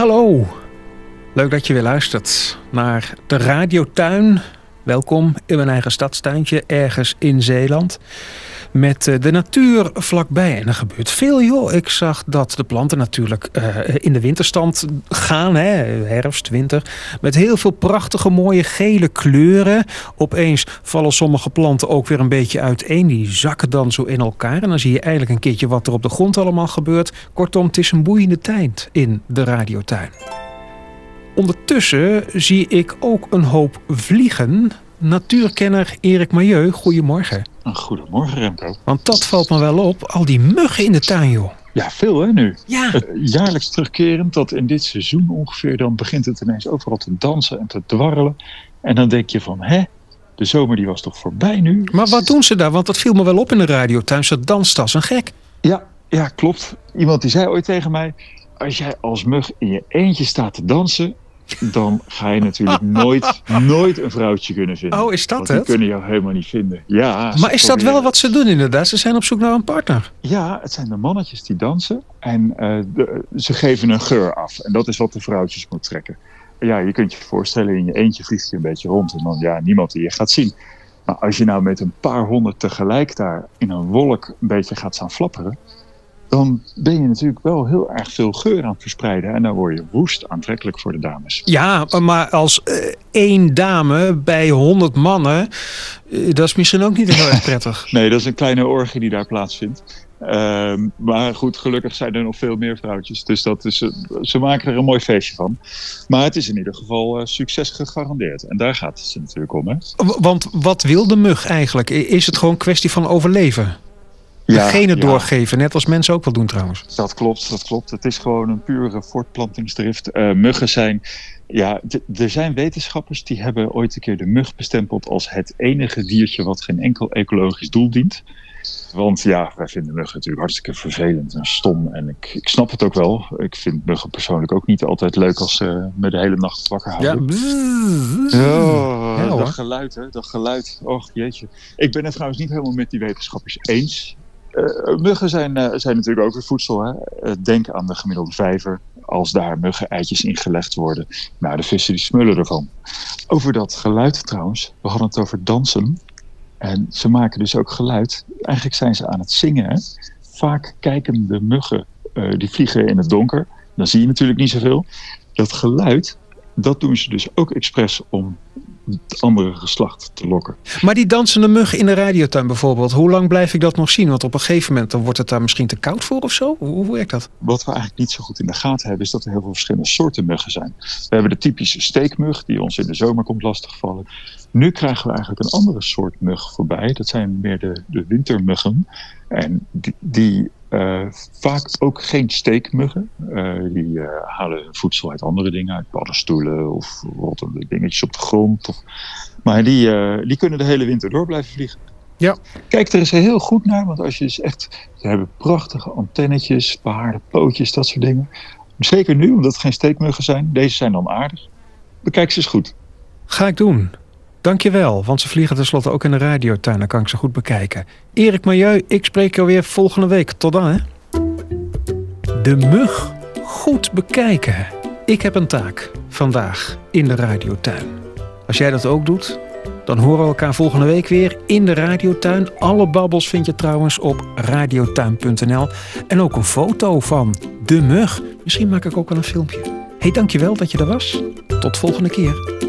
Hallo, leuk dat je weer luistert naar de Radiotuin. Welkom in mijn eigen stadstuintje ergens in Zeeland. Met eh, de natuur vlakbij. En er gebeurt veel, joh. Ik zag dat de planten natuurlijk uh, in de winterstand gaan. Hè? Herfst, winter. Met heel veel prachtige, mooie gele kleuren. Opeens vallen sommige planten ook weer een beetje uiteen. Die zakken dan zo in elkaar. En dan zie je eigenlijk een keertje wat er op de grond allemaal gebeurt. Kortom, het is een boeiende tijd in de radiotuin. Ondertussen zie ik ook een hoop vliegen. Natuurkenner Erik Milieu, goedemorgen. Goedemorgen Remco. Want dat valt me wel op, al die muggen in de tuin joh. Ja, veel hè nu. Ja. Het jaarlijks terugkerend tot in dit seizoen ongeveer, dan begint het ineens overal te dansen en te dwarrelen. En dan denk je van, hè, de zomer die was toch voorbij nu? Maar wat doen ze daar? Want dat viel me wel op in de radiotuin. Ze danst als een gek. Ja, ja, klopt. Iemand die zei ooit tegen mij, als jij als mug in je eentje staat te dansen, dan ga je natuurlijk nooit, nooit een vrouwtje kunnen vinden. Oh, is dat het? Die kunnen jou helemaal niet vinden. Ja, Maar is dat wel wat ze doen inderdaad? Ze zijn op zoek naar een partner. Ja, het zijn de mannetjes die dansen en eh, de- ze geven een geur af. En dat is wat de vrouwtjes moet trekken. Ja, je kunt je voorstellen, in je eentje vliegt je een beetje rond en dan ja, niemand die je gaat zien. Maar als je nou met een paar honderd tegelijk daar in een wolk een beetje gaat staan flapperen, dan ben je natuurlijk wel heel erg veel geur aan het verspreiden. En dan word je woest aantrekkelijk voor de dames. Ja, maar als eh, één dame bij honderd mannen, eh, dat is misschien ook niet heel erg prettig. Nee, dat is een kleine orgie die daar plaatsvindt. Ehm, maar goed, gelukkig zijn er nog veel meer vrouwtjes. Dus dat is, eh, ze maken er een mooi feestje van. Maar het is in ieder geval succes gegarandeerd. En daar gaat het natuurlijk om. Hè? Want wat wil de mug eigenlijk? Is het gewoon een kwestie van overleven? De genen ja, doorgeven, net als mensen ook wel doen trouwens. dat klopt, dat klopt. Het is gewoon een pure voortplantingsdrift. Eh, muggen zijn... Ja, er zijn wetenschappers die hebben ooit een keer de mug bestempeld als het enige diertje wat geen enkel ecologisch doel dient. Want ja, wij vinden muggen natuurlijk hartstikke vervelend en stom. En ik, ik snap het ook wel. Ik vind muggen persoonlijk ook niet altijd leuk als ze me de hele nacht wakker houden. Oh, Ja, dat geluid, hè? Dat geluid. Och, jeetje. Ik ben het trouwens niet helemaal met die wetenschappers eens. Eh, muggen zijn, eh, zijn natuurlijk ook weer voedsel. Hè? Eh, denk aan de gemiddelde vijver. Als daar muggen-eitjes in gelegd worden. Nou, de vissen die smullen ervan. Over dat geluid trouwens. We hadden het over dansen. En ze maken dus ook geluid. Eigenlijk zijn ze aan het zingen. Vaak kijken de muggen, die vliegen in het donker. Dan zie je natuurlijk niet zoveel. Dat geluid, dat doen ze dus ook expres om het andere geslacht te lokken. Maar die dansende mug in de radiotuin bijvoorbeeld, hoe lang blijf ik dat nog zien? Want op een gegeven moment dan wordt het daar misschien te koud voor of zo? Hoe, hoe werkt dat? Wat we eigenlijk niet zo goed in de gaten hebben, is dat er heel veel verschillende soorten muggen zijn. We hebben de typische steekmug, die ons in de zomer komt lastigvallen. Nu krijgen we eigenlijk een andere soort mug voorbij. Dat zijn meer de, de wintermuggen. En die, die eh, vaak ook geen steekmuggen. Eh, die eh, halen hun voedsel uit andere dingen, uit paddenstoelen of rottende dingetjes op de grond. Of... Maar die, eh, die kunnen de hele winter door blijven vliegen. Ja. Kijk er eens heel goed naar, want als je dus echt... Ze hebben prachtige antennetjes, behaarde pootjes, dat soort dingen. Zeker nu, omdat het geen steekmuggen zijn. Deze zijn dan aardig. Bekijk ze eens goed. Ga ik doen. Dankjewel, want ze vliegen tenslotte ook in de radiotuin. Dan kan ik ze goed bekijken. Erik Milieu, ik spreek jou weer volgende week. Tot dan, hè. De mug goed bekijken. Ik heb een taak vandaag in de radiotuin. Als jij dat ook doet, dan horen we elkaar volgende week weer in de radiotuin. Alle babbels vind je trouwens op radiotuin.nl. En ook een foto van de mug. Misschien maak ik ook wel een filmpje. hey, dankjewel dat je er was. Tot volgende keer.